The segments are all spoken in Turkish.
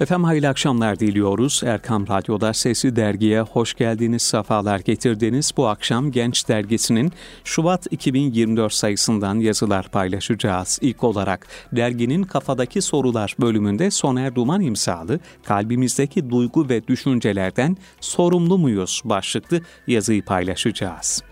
Efendim hayırlı akşamlar diliyoruz. Erkam Radyo'da Sesi Dergi'ye hoş geldiniz, sefalar getirdiniz. Bu akşam Genç Dergisi'nin Şubat 2024 sayısından yazılar paylaşacağız. İlk olarak derginin Kafadaki Sorular bölümünde Soner Duman imzalı Kalbimizdeki Duygu ve Düşüncelerden Sorumlu Muyuz başlıklı yazıyı paylaşacağız.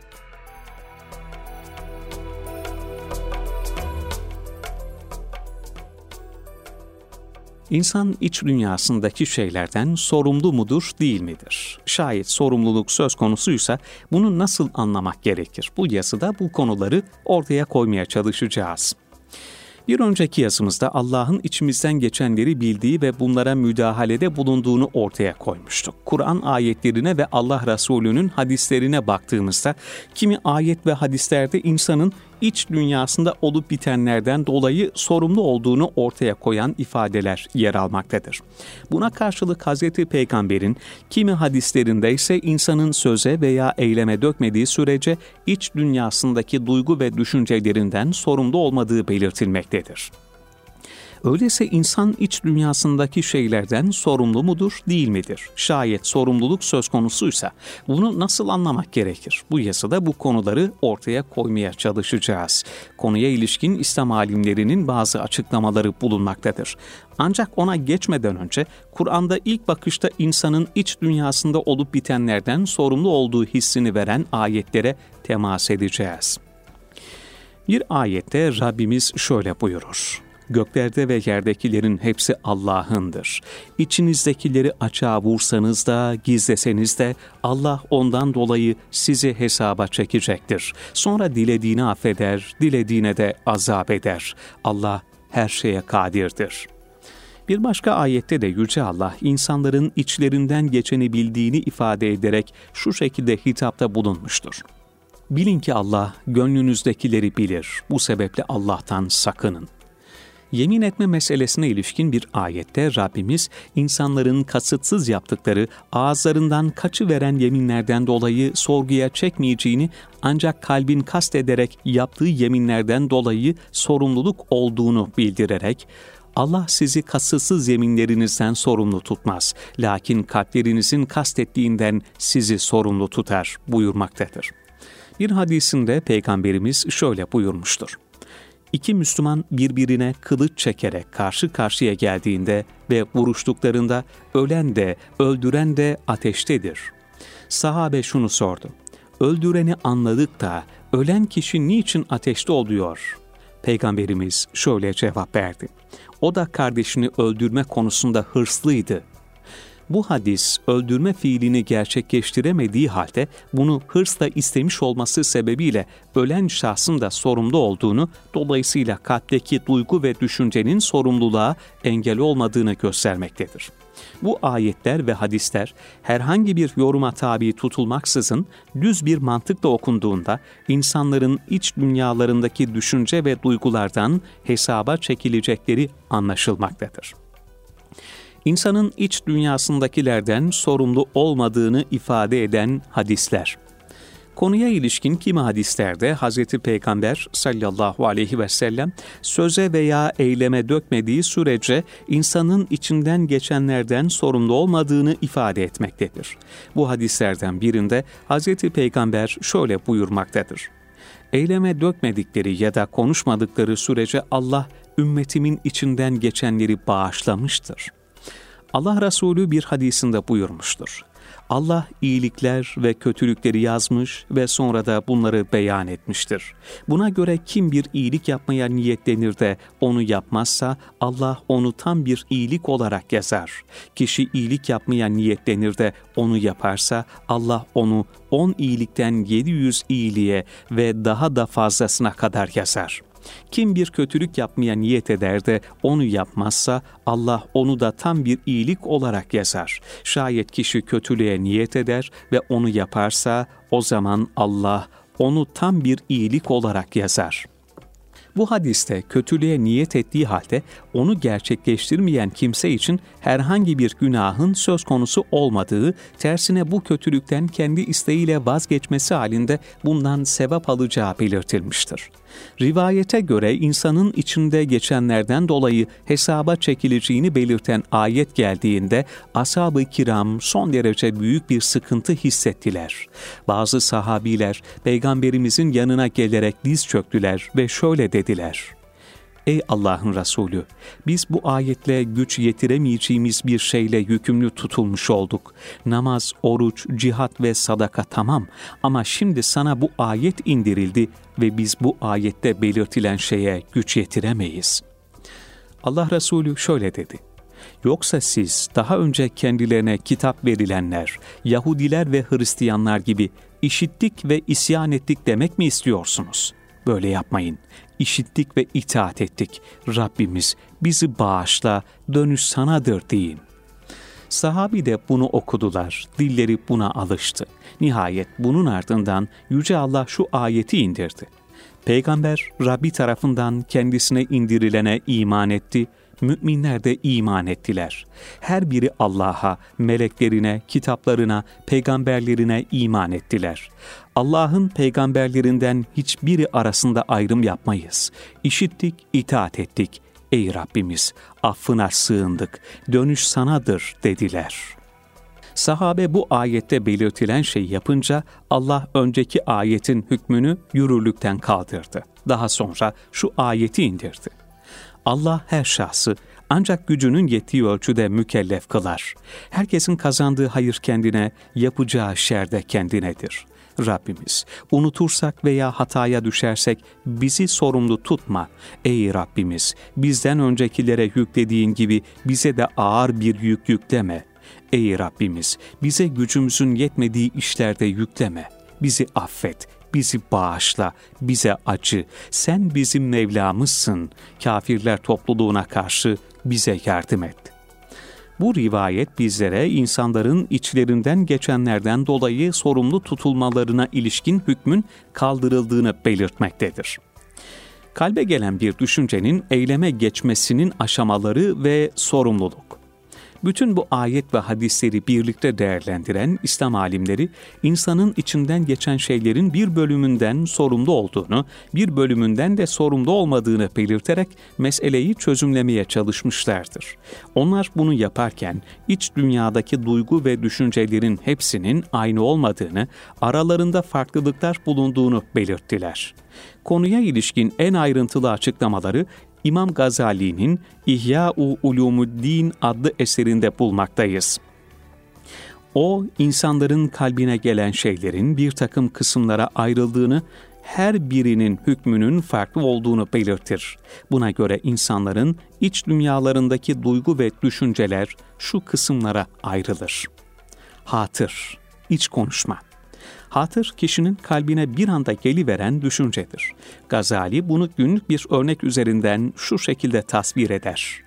İnsan iç dünyasındaki şeylerden sorumlu mudur, değil midir? Şayet sorumluluk söz konusuysa bunu nasıl anlamak gerekir? Bu yazıda bu konuları ortaya koymaya çalışacağız. Bir önceki yazımızda Allah'ın içimizden geçenleri bildiği ve bunlara müdahalede bulunduğunu ortaya koymuştuk. Kur'an ayetlerine ve Allah Resulü'nün hadislerine baktığımızda kimi ayet ve hadislerde insanın iç dünyasında olup bitenlerden dolayı sorumlu olduğunu ortaya koyan ifadeler yer almaktadır. Buna karşılık Hz. Peygamber'in kimi hadislerinde ise insanın söze veya eyleme dökmediği sürece iç dünyasındaki duygu ve düşüncelerinden sorumlu olmadığı belirtilmektedir. Öyleyse insan iç dünyasındaki şeylerden sorumlu mudur, değil midir? Şayet sorumluluk söz konusuysa bunu nasıl anlamak gerekir? Bu yazıda bu konuları ortaya koymaya çalışacağız. Konuya ilişkin İslam alimlerinin bazı açıklamaları bulunmaktadır. Ancak ona geçmeden önce Kur'an'da ilk bakışta insanın iç dünyasında olup bitenlerden sorumlu olduğu hissini veren ayetlere temas edeceğiz. Bir ayette Rabbimiz şöyle buyurur. Göklerde ve yerdekilerin hepsi Allah'ındır. İçinizdekileri açığa vursanız da, gizleseniz de Allah ondan dolayı sizi hesaba çekecektir. Sonra dilediğini affeder, dilediğine de azap eder. Allah her şeye kadirdir.'' Bir başka ayette de Yüce Allah insanların içlerinden geçeni bildiğini ifade ederek şu şekilde hitapta bulunmuştur. Bilin ki Allah gönlünüzdekileri bilir. Bu sebeple Allah'tan sakının. Yemin etme meselesine ilişkin bir ayette Rabbimiz insanların kasıtsız yaptıkları ağızlarından kaçı veren yeminlerden dolayı sorguya çekmeyeceğini ancak kalbin kast ederek yaptığı yeminlerden dolayı sorumluluk olduğunu bildirerek Allah sizi kasıtsız yeminlerinizden sorumlu tutmaz. Lakin kalplerinizin kastettiğinden sizi sorumlu tutar buyurmaktadır. Bir hadisinde Peygamberimiz şöyle buyurmuştur. İki Müslüman birbirine kılıç çekerek karşı karşıya geldiğinde ve vuruştuklarında ölen de öldüren de ateştedir. Sahabe şunu sordu. Öldüreni anladık da ölen kişi niçin ateşte oluyor? Peygamberimiz şöyle cevap verdi. O da kardeşini öldürme konusunda hırslıydı. Bu hadis öldürme fiilini gerçekleştiremediği halde bunu hırsla istemiş olması sebebiyle ölen şahsın da sorumlu olduğunu, dolayısıyla kalpteki duygu ve düşüncenin sorumluluğa engel olmadığını göstermektedir. Bu ayetler ve hadisler herhangi bir yoruma tabi tutulmaksızın düz bir mantıkla okunduğunda insanların iç dünyalarındaki düşünce ve duygulardan hesaba çekilecekleri anlaşılmaktadır insanın iç dünyasındakilerden sorumlu olmadığını ifade eden hadisler. Konuya ilişkin kimi hadislerde Hz. Peygamber sallallahu aleyhi ve sellem söze veya eyleme dökmediği sürece insanın içinden geçenlerden sorumlu olmadığını ifade etmektedir. Bu hadislerden birinde Hz. Peygamber şöyle buyurmaktadır. Eyleme dökmedikleri ya da konuşmadıkları sürece Allah ümmetimin içinden geçenleri bağışlamıştır. Allah Resulü bir hadisinde buyurmuştur. Allah iyilikler ve kötülükleri yazmış ve sonra da bunları beyan etmiştir. Buna göre kim bir iyilik yapmaya niyetlenir de onu yapmazsa Allah onu tam bir iyilik olarak yazar. Kişi iyilik yapmaya niyetlenir de onu yaparsa Allah onu on iyilikten 700 iyiliğe ve daha da fazlasına kadar yazar. Kim bir kötülük yapmaya niyet eder de onu yapmazsa Allah onu da tam bir iyilik olarak yazar. Şayet kişi kötülüğe niyet eder ve onu yaparsa o zaman Allah onu tam bir iyilik olarak yazar.'' Bu hadiste kötülüğe niyet ettiği halde onu gerçekleştirmeyen kimse için herhangi bir günahın söz konusu olmadığı, tersine bu kötülükten kendi isteğiyle vazgeçmesi halinde bundan sevap alacağı belirtilmiştir. Rivayete göre insanın içinde geçenlerden dolayı hesaba çekileceğini belirten ayet geldiğinde ashab-ı kiram son derece büyük bir sıkıntı hissettiler. Bazı sahabiler peygamberimizin yanına gelerek diz çöktüler ve şöyle dediler. Ey Allah'ın Resulü! Biz bu ayetle güç yetiremeyeceğimiz bir şeyle yükümlü tutulmuş olduk. Namaz, oruç, cihat ve sadaka tamam ama şimdi sana bu ayet indirildi ve biz bu ayette belirtilen şeye güç yetiremeyiz. Allah Resulü şöyle dedi. Yoksa siz daha önce kendilerine kitap verilenler, Yahudiler ve Hristiyanlar gibi işittik ve isyan ettik demek mi istiyorsunuz? Böyle yapmayın. İşittik ve itaat ettik. Rabbimiz bizi bağışla, dönüş sanadır deyin. Sahabi de bunu okudular, dilleri buna alıştı. Nihayet bunun ardından Yüce Allah şu ayeti indirdi. Peygamber Rabbi tarafından kendisine indirilene iman etti müminler de iman ettiler. Her biri Allah'a, meleklerine, kitaplarına, peygamberlerine iman ettiler. Allah'ın peygamberlerinden hiçbiri arasında ayrım yapmayız. İşittik, itaat ettik. Ey Rabbimiz, affına sığındık, dönüş sanadır dediler. Sahabe bu ayette belirtilen şeyi yapınca Allah önceki ayetin hükmünü yürürlükten kaldırdı. Daha sonra şu ayeti indirdi. Allah her şahsı ancak gücünün yettiği ölçüde mükellef kılar. Herkesin kazandığı hayır kendine, yapacağı şer de kendinedir. Rabbimiz, unutursak veya hataya düşersek bizi sorumlu tutma. Ey Rabbimiz, bizden öncekilere yüklediğin gibi bize de ağır bir yük yükleme. Ey Rabbimiz, bize gücümüzün yetmediği işlerde yükleme. Bizi affet, bizi bağışla, bize acı, sen bizim Mevlamızsın, kafirler topluluğuna karşı bize yardım et. Bu rivayet bizlere insanların içlerinden geçenlerden dolayı sorumlu tutulmalarına ilişkin hükmün kaldırıldığını belirtmektedir. Kalbe gelen bir düşüncenin eyleme geçmesinin aşamaları ve sorumluluk. Bütün bu ayet ve hadisleri birlikte değerlendiren İslam alimleri, insanın içinden geçen şeylerin bir bölümünden sorumlu olduğunu, bir bölümünden de sorumlu olmadığını belirterek meseleyi çözümlemeye çalışmışlardır. Onlar bunu yaparken iç dünyadaki duygu ve düşüncelerin hepsinin aynı olmadığını, aralarında farklılıklar bulunduğunu belirttiler konuya ilişkin en ayrıntılı açıklamaları İmam Gazali'nin İhya-u Ulumuddin adlı eserinde bulmaktayız. O, insanların kalbine gelen şeylerin bir takım kısımlara ayrıldığını, her birinin hükmünün farklı olduğunu belirtir. Buna göre insanların iç dünyalarındaki duygu ve düşünceler şu kısımlara ayrılır. Hatır, iç konuşma. Hatır kişinin kalbine bir anda geliveren düşüncedir. Gazali bunu günlük bir örnek üzerinden şu şekilde tasvir eder.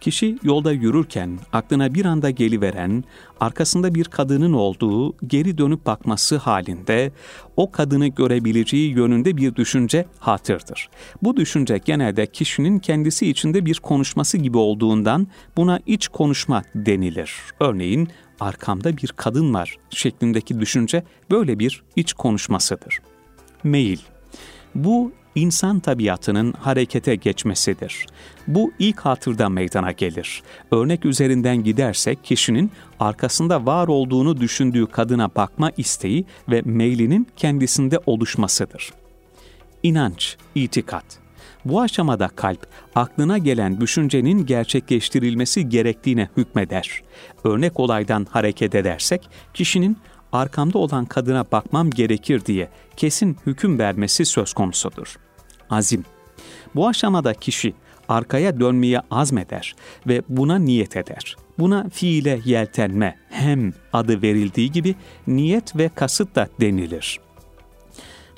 Kişi yolda yürürken aklına bir anda geliveren, arkasında bir kadının olduğu, geri dönüp bakması halinde o kadını görebileceği yönünde bir düşünce hatırdır. Bu düşünce genelde kişinin kendisi içinde bir konuşması gibi olduğundan buna iç konuşma denilir. Örneğin arkamda bir kadın var şeklindeki düşünce böyle bir iç konuşmasıdır. Meyil Bu insan tabiatının harekete geçmesidir. Bu ilk hatırda meydana gelir. Örnek üzerinden gidersek kişinin arkasında var olduğunu düşündüğü kadına bakma isteği ve meylinin kendisinde oluşmasıdır. İnanç, itikat bu aşamada kalp, aklına gelen düşüncenin gerçekleştirilmesi gerektiğine hükmeder. Örnek olaydan hareket edersek, kişinin arkamda olan kadına bakmam gerekir diye kesin hüküm vermesi söz konusudur. Azim Bu aşamada kişi arkaya dönmeye azmeder ve buna niyet eder. Buna fiile yeltenme hem adı verildiği gibi niyet ve kasıt da denilir.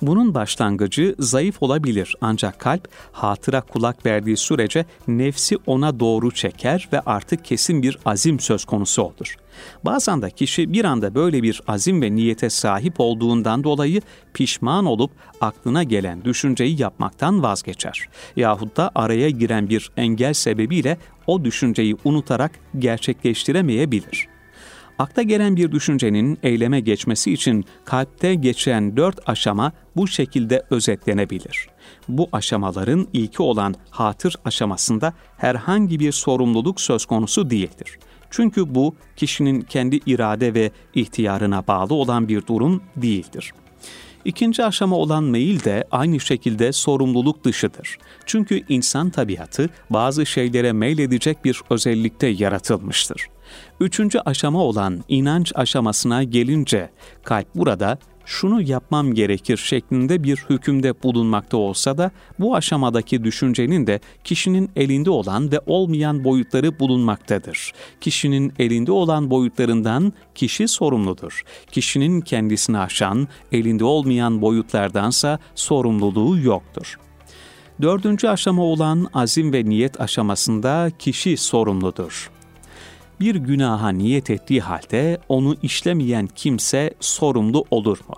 Bunun başlangıcı zayıf olabilir ancak kalp hatıra kulak verdiği sürece nefsi ona doğru çeker ve artık kesin bir azim söz konusu olur. Bazen de kişi bir anda böyle bir azim ve niyete sahip olduğundan dolayı pişman olup aklına gelen düşünceyi yapmaktan vazgeçer. Yahut da araya giren bir engel sebebiyle o düşünceyi unutarak gerçekleştiremeyebilir.'' Akta gelen bir düşüncenin eyleme geçmesi için kalpte geçen dört aşama bu şekilde özetlenebilir. Bu aşamaların ilki olan hatır aşamasında herhangi bir sorumluluk söz konusu değildir. Çünkü bu kişinin kendi irade ve ihtiyarına bağlı olan bir durum değildir. İkinci aşama olan meyil de aynı şekilde sorumluluk dışıdır. Çünkü insan tabiatı bazı şeylere meyledecek bir özellikte yaratılmıştır. Üçüncü aşama olan inanç aşamasına gelince kalp burada şunu yapmam gerekir şeklinde bir hükümde bulunmakta olsa da bu aşamadaki düşüncenin de kişinin elinde olan ve olmayan boyutları bulunmaktadır. Kişinin elinde olan boyutlarından kişi sorumludur. Kişinin kendisini aşan, elinde olmayan boyutlardansa sorumluluğu yoktur. Dördüncü aşama olan azim ve niyet aşamasında kişi sorumludur bir günaha niyet ettiği halde onu işlemeyen kimse sorumlu olur mu?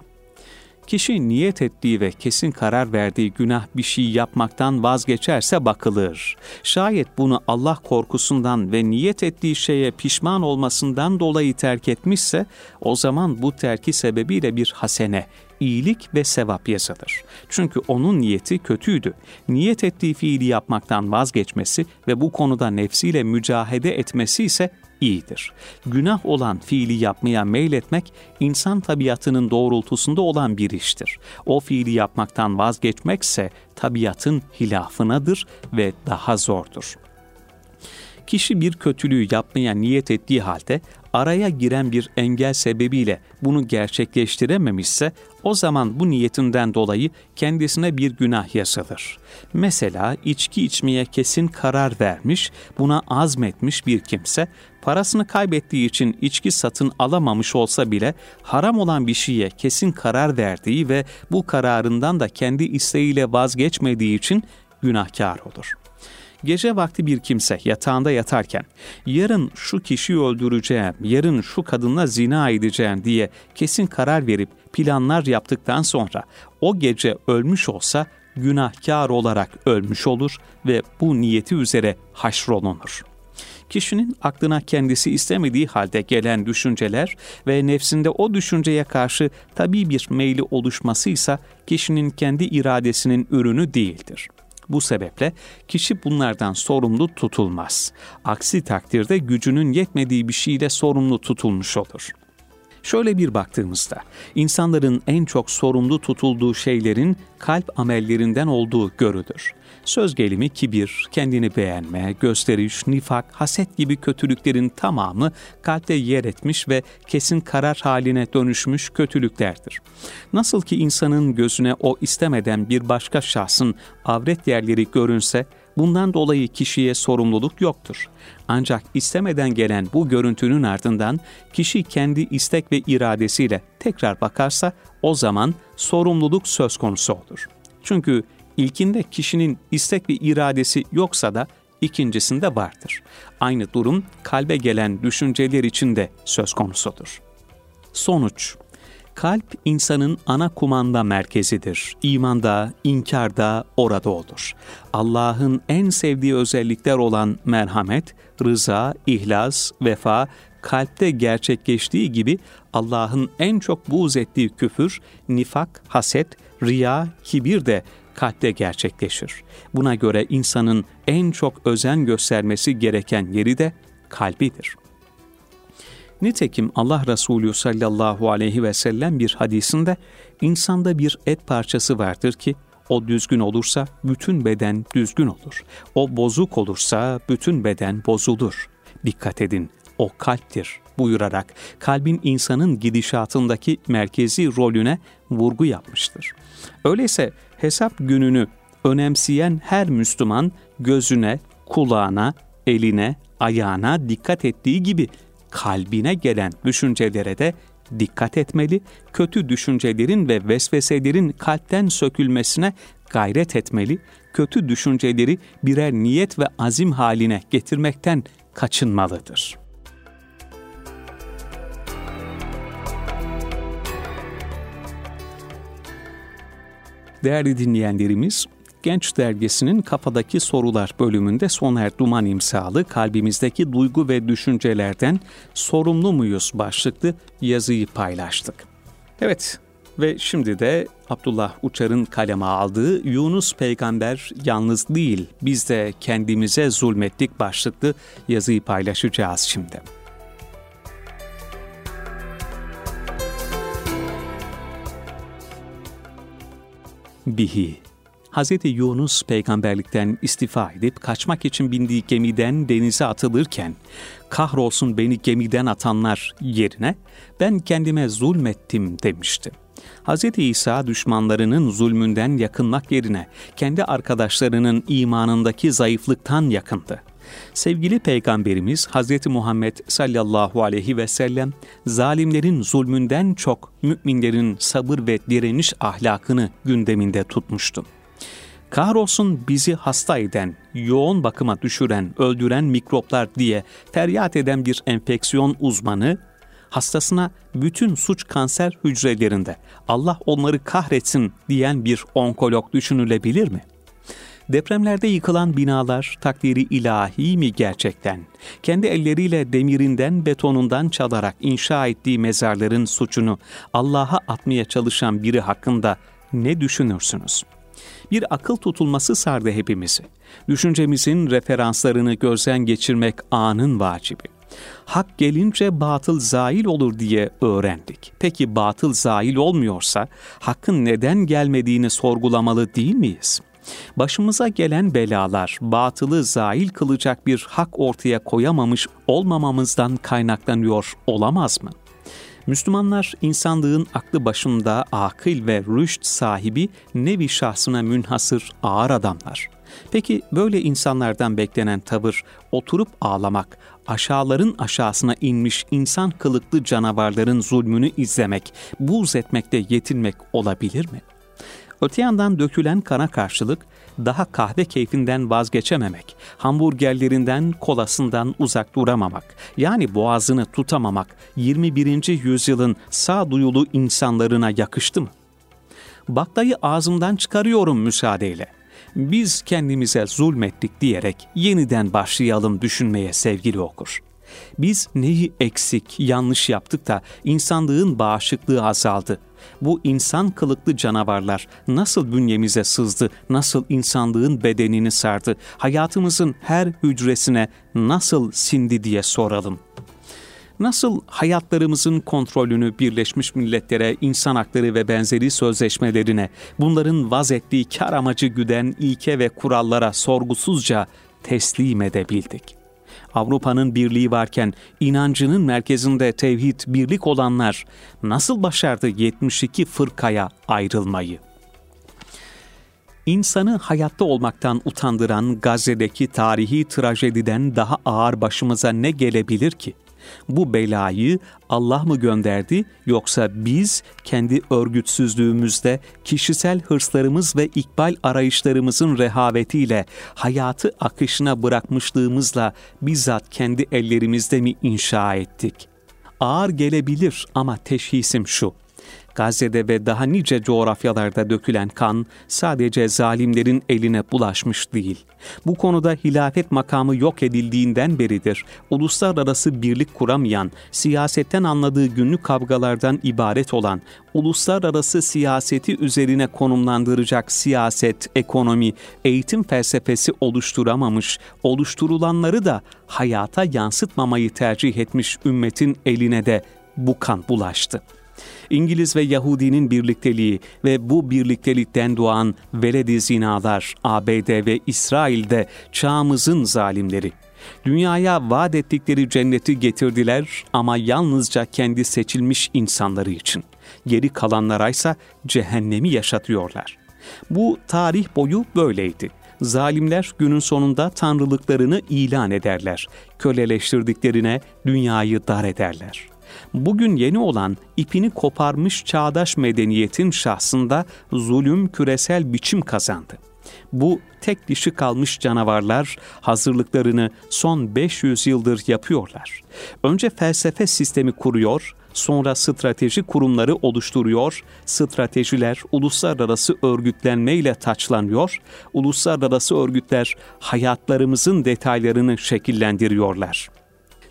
Kişi niyet ettiği ve kesin karar verdiği günah bir şey yapmaktan vazgeçerse bakılır. Şayet bunu Allah korkusundan ve niyet ettiği şeye pişman olmasından dolayı terk etmişse, o zaman bu terki sebebiyle bir hasene, iyilik ve sevap yazılır. Çünkü onun niyeti kötüydü. Niyet ettiği fiili yapmaktan vazgeçmesi ve bu konuda nefsiyle mücahede etmesi ise iyidir. Günah olan fiili yapmaya meyletmek insan tabiatının doğrultusunda olan bir iştir. O fiili yapmaktan vazgeçmekse tabiatın hilafınadır ve daha zordur. Kişi bir kötülüğü yapmaya niyet ettiği halde araya giren bir engel sebebiyle bunu gerçekleştirememişse o zaman bu niyetinden dolayı kendisine bir günah yazılır. Mesela içki içmeye kesin karar vermiş, buna azmetmiş bir kimse parasını kaybettiği için içki satın alamamış olsa bile haram olan bir şeye kesin karar verdiği ve bu kararından da kendi isteğiyle vazgeçmediği için günahkar olur. Gece vakti bir kimse yatağında yatarken yarın şu kişiyi öldüreceğim, yarın şu kadınla zina edeceğim diye kesin karar verip planlar yaptıktan sonra o gece ölmüş olsa günahkar olarak ölmüş olur ve bu niyeti üzere haşrolunur. Kişinin aklına kendisi istemediği halde gelen düşünceler ve nefsinde o düşünceye karşı tabii bir meyli oluşmasıysa kişinin kendi iradesinin ürünü değildir. Bu sebeple kişi bunlardan sorumlu tutulmaz. Aksi takdirde gücünün yetmediği bir şeyle sorumlu tutulmuş olur. Şöyle bir baktığımızda insanların en çok sorumlu tutulduğu şeylerin kalp amellerinden olduğu görülür. Söz gelimi kibir, kendini beğenme, gösteriş, nifak, haset gibi kötülüklerin tamamı kalpte yer etmiş ve kesin karar haline dönüşmüş kötülüklerdir. Nasıl ki insanın gözüne o istemeden bir başka şahsın avret yerleri görünse, Bundan dolayı kişiye sorumluluk yoktur. Ancak istemeden gelen bu görüntünün ardından kişi kendi istek ve iradesiyle tekrar bakarsa o zaman sorumluluk söz konusu olur. Çünkü İlkinde kişinin istek ve iradesi yoksa da ikincisinde vardır. Aynı durum kalbe gelen düşünceler için de söz konusudur. Sonuç Kalp insanın ana kumanda merkezidir. İmanda, inkarda orada olur. Allah'ın en sevdiği özellikler olan merhamet, rıza, ihlas, vefa, kalpte gerçekleştiği gibi Allah'ın en çok buğz ettiği küfür, nifak, haset, riya, kibir de kalpte gerçekleşir. Buna göre insanın en çok özen göstermesi gereken yeri de kalbidir. Nitekim Allah Resulü sallallahu aleyhi ve sellem bir hadisinde insanda bir et parçası vardır ki o düzgün olursa bütün beden düzgün olur. O bozuk olursa bütün beden bozulur. Dikkat edin o kalptir buyurarak kalbin insanın gidişatındaki merkezi rolüne vurgu yapmıştır. Öyleyse hesap gününü önemseyen her Müslüman gözüne, kulağına, eline, ayağına dikkat ettiği gibi kalbine gelen düşüncelere de dikkat etmeli, kötü düşüncelerin ve vesveselerin kalpten sökülmesine gayret etmeli, kötü düşünceleri birer niyet ve azim haline getirmekten kaçınmalıdır. Değerli dinleyenlerimiz, Genç Dergisi'nin Kafadaki Sorular bölümünde Soner Duman imzalı kalbimizdeki duygu ve düşüncelerden sorumlu muyuz başlıklı yazıyı paylaştık. Evet ve şimdi de Abdullah Uçar'ın kaleme aldığı Yunus peygamber yalnız değil biz de kendimize zulmettik başlıklı yazıyı paylaşacağız şimdi. Bihi Hz. Yunus peygamberlikten istifa edip kaçmak için bindiği gemiden denize atılırken kahrolsun beni gemiden atanlar yerine ben kendime zulmettim demişti. Hz. İsa düşmanlarının zulmünden yakınmak yerine kendi arkadaşlarının imanındaki zayıflıktan yakındı. Sevgili Peygamberimiz Hz. Muhammed sallallahu aleyhi ve sellem zalimlerin zulmünden çok müminlerin sabır ve direniş ahlakını gündeminde tutmuştu. Kahrolsun bizi hasta eden, yoğun bakıma düşüren, öldüren mikroplar diye feryat eden bir enfeksiyon uzmanı, hastasına bütün suç kanser hücrelerinde Allah onları kahretsin diyen bir onkolog düşünülebilir mi? Depremlerde yıkılan binalar takdiri ilahi mi gerçekten? Kendi elleriyle demirinden betonundan çalarak inşa ettiği mezarların suçunu Allah'a atmaya çalışan biri hakkında ne düşünürsünüz?'' bir akıl tutulması sardı hepimizi. Düşüncemizin referanslarını gözden geçirmek anın vacibi. Hak gelince batıl zail olur diye öğrendik. Peki batıl zail olmuyorsa hakkın neden gelmediğini sorgulamalı değil miyiz? Başımıza gelen belalar batılı zail kılacak bir hak ortaya koyamamış olmamamızdan kaynaklanıyor olamaz mı? Müslümanlar insanlığın aklı başında akıl ve rüşt sahibi nevi şahsına münhasır ağır adamlar. Peki böyle insanlardan beklenen tavır oturup ağlamak, aşağıların aşağısına inmiş insan kılıklı canavarların zulmünü izlemek, buğz etmekte yetinmek olabilir mi? Öte yandan dökülen kana karşılık daha kahve keyfinden vazgeçememek, hamburgerlerinden, kolasından uzak duramamak, yani boğazını tutamamak 21. yüzyılın sağduyulu insanlarına yakıştı mı? Baklayı ağzımdan çıkarıyorum müsaadeyle. Biz kendimize zulmettik diyerek yeniden başlayalım düşünmeye sevgili okur. Biz neyi eksik, yanlış yaptık da insanlığın bağışıklığı azaldı, bu insan kılıklı canavarlar nasıl bünyemize sızdı, nasıl insanlığın bedenini sardı, hayatımızın her hücresine nasıl sindi diye soralım. Nasıl hayatlarımızın kontrolünü Birleşmiş Milletler'e, insan hakları ve benzeri sözleşmelerine, bunların vaz ettiği kar amacı güden ilke ve kurallara sorgusuzca teslim edebildik? Avrupa'nın birliği varken inancının merkezinde tevhid, birlik olanlar nasıl başardı 72 fırkaya ayrılmayı? İnsanı hayatta olmaktan utandıran Gazze'deki tarihi trajediden daha ağır başımıza ne gelebilir ki? Bu belayı Allah mı gönderdi yoksa biz kendi örgütsüzlüğümüzde kişisel hırslarımız ve ikbal arayışlarımızın rehavetiyle hayatı akışına bırakmışlığımızla bizzat kendi ellerimizde mi inşa ettik? Ağır gelebilir ama teşhisim şu. Gazze'de ve daha nice coğrafyalarda dökülen kan sadece zalimlerin eline bulaşmış değil. Bu konuda hilafet makamı yok edildiğinden beridir uluslararası birlik kuramayan, siyasetten anladığı günlük kavgalardan ibaret olan, uluslararası siyaseti üzerine konumlandıracak siyaset, ekonomi, eğitim felsefesi oluşturamamış, oluşturulanları da hayata yansıtmamayı tercih etmiş ümmetin eline de bu kan bulaştı. İngiliz ve Yahudinin birlikteliği ve bu birliktelikten doğan veledi zinalar ABD ve İsrail'de çağımızın zalimleri. Dünyaya vaat ettikleri cenneti getirdiler ama yalnızca kendi seçilmiş insanları için. Geri kalanlara ise cehennemi yaşatıyorlar. Bu tarih boyu böyleydi. Zalimler günün sonunda tanrılıklarını ilan ederler. Köleleştirdiklerine dünyayı dar ederler Bugün yeni olan ipini koparmış çağdaş medeniyetin şahsında zulüm küresel biçim kazandı. Bu tek dişi kalmış canavarlar hazırlıklarını son 500 yıldır yapıyorlar. Önce felsefe sistemi kuruyor, sonra strateji kurumları oluşturuyor, stratejiler uluslararası örgütlenmeyle taçlanıyor, uluslararası örgütler hayatlarımızın detaylarını şekillendiriyorlar.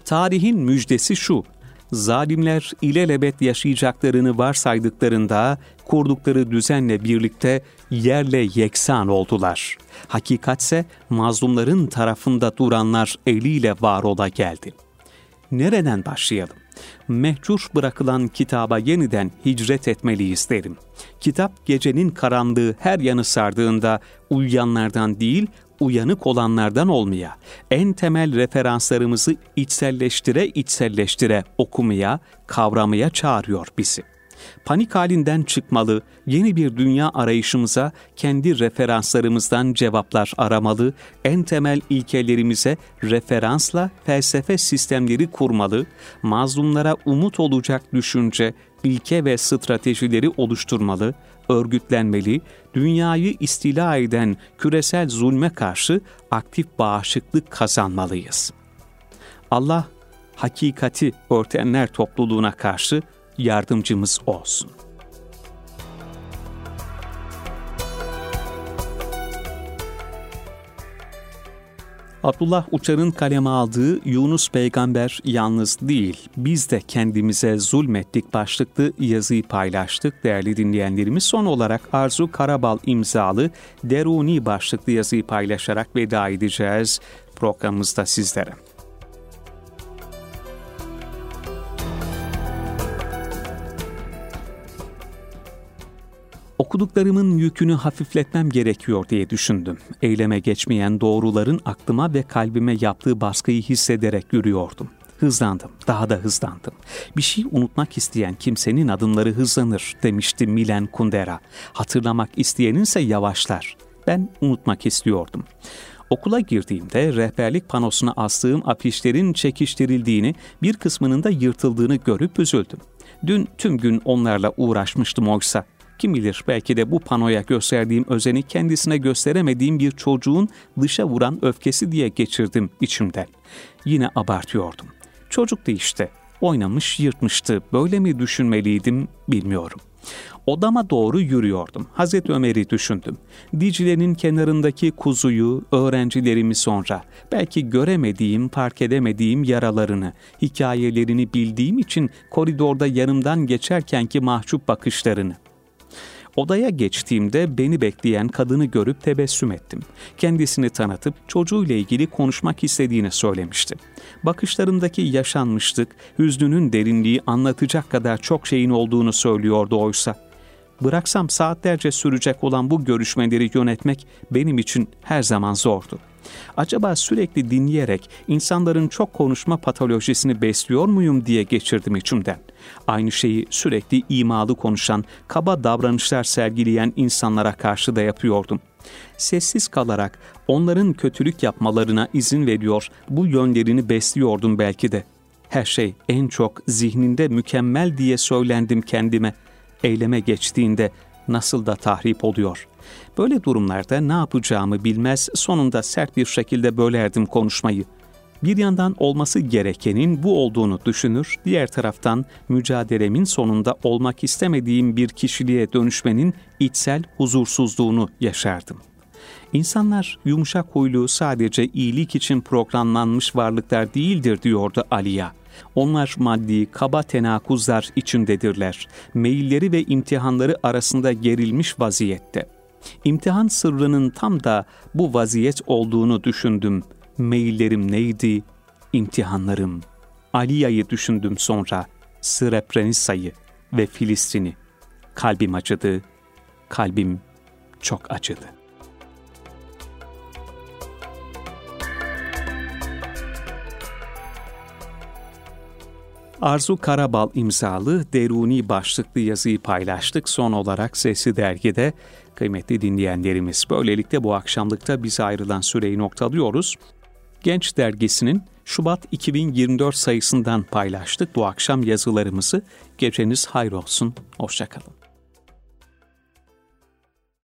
Tarihin müjdesi şu, zalimler ilelebet yaşayacaklarını varsaydıklarında kurdukları düzenle birlikte yerle yeksan oldular. Hakikatse mazlumların tarafında duranlar eliyle var ola geldi. Nereden başlayalım? Mehcur bırakılan kitaba yeniden hicret etmeliyiz derim. Kitap gecenin karanlığı her yanı sardığında uyuyanlardan değil, uyanık olanlardan olmaya, en temel referanslarımızı içselleştire içselleştire okumaya, kavramaya çağırıyor bizi. Panik halinden çıkmalı, yeni bir dünya arayışımıza kendi referanslarımızdan cevaplar aramalı, en temel ilkelerimize referansla felsefe sistemleri kurmalı, mazlumlara umut olacak düşünce, ilke ve stratejileri oluşturmalı, örgütlenmeli, dünyayı istila eden küresel zulme karşı aktif bağışıklık kazanmalıyız. Allah hakikati örtenler topluluğuna karşı yardımcımız olsun. Abdullah Uçar'ın kaleme aldığı Yunus peygamber yalnız değil, biz de kendimize zulmettik başlıklı yazıyı paylaştık değerli dinleyenlerimiz. Son olarak Arzu Karabal imzalı Deruni başlıklı yazıyı paylaşarak veda edeceğiz programımızda sizlere. Okuduklarımın yükünü hafifletmem gerekiyor diye düşündüm. Eyleme geçmeyen doğruların aklıma ve kalbime yaptığı baskıyı hissederek yürüyordum. Hızlandım, daha da hızlandım. Bir şey unutmak isteyen kimsenin adımları hızlanır demişti Milen Kundera. Hatırlamak isteyeninse yavaşlar. Ben unutmak istiyordum. Okula girdiğimde rehberlik panosuna astığım afişlerin çekiştirildiğini, bir kısmının da yırtıldığını görüp üzüldüm. Dün tüm gün onlarla uğraşmıştım oysa. Kim bilir belki de bu panoya gösterdiğim özeni kendisine gösteremediğim bir çocuğun dışa vuran öfkesi diye geçirdim içimden. Yine abartıyordum. Çocuktu işte. Oynamış yırtmıştı. Böyle mi düşünmeliydim bilmiyorum. Odama doğru yürüyordum. Hazreti Ömer'i düşündüm. Dicle'nin kenarındaki kuzuyu, öğrencilerimi sonra, belki göremediğim, fark edemediğim yaralarını, hikayelerini bildiğim için koridorda yanımdan geçerkenki mahcup bakışlarını. Odaya geçtiğimde beni bekleyen kadını görüp tebessüm ettim. Kendisini tanıtıp çocuğuyla ilgili konuşmak istediğini söylemişti. Bakışlarındaki yaşanmışlık, hüznünün derinliği anlatacak kadar çok şeyin olduğunu söylüyordu oysa. Bıraksam saatlerce sürecek olan bu görüşmeleri yönetmek benim için her zaman zordu. Acaba sürekli dinleyerek insanların çok konuşma patolojisini besliyor muyum diye geçirdim içimden. Aynı şeyi sürekli imalı konuşan, kaba davranışlar sergileyen insanlara karşı da yapıyordum. Sessiz kalarak onların kötülük yapmalarına izin veriyor, bu yönlerini besliyordum belki de. Her şey en çok zihninde mükemmel diye söylendim kendime. Eyleme geçtiğinde nasıl da tahrip oluyor. Böyle durumlarda ne yapacağımı bilmez, sonunda sert bir şekilde bölerdim konuşmayı. Bir yandan olması gerekenin bu olduğunu düşünür, diğer taraftan mücadelemin sonunda olmak istemediğim bir kişiliğe dönüşmenin içsel huzursuzluğunu yaşardım. İnsanlar yumuşak huylu sadece iyilik için programlanmış varlıklar değildir diyordu Aliya. Onlar maddi, kaba tenakuzlar içindedirler. Meyilleri ve imtihanları arasında gerilmiş vaziyette. İmtihan sırrının tam da bu vaziyet olduğunu düşündüm. Meyillerim neydi? İmtihanlarım. Aliya'yı düşündüm sonra. Srebrenica'yı ve Filistin'i. Kalbim acıdı. Kalbim çok acıdı. Arzu Karabal imzalı Deruni başlıklı yazıyı paylaştık. Son olarak Sesi Dergi'de kıymetli dinleyenlerimiz. Böylelikle bu akşamlıkta bize ayrılan süreyi noktalıyoruz. Genç Dergisi'nin Şubat 2024 sayısından paylaştık bu akşam yazılarımızı. Geceniz hayır olsun, hoşçakalın.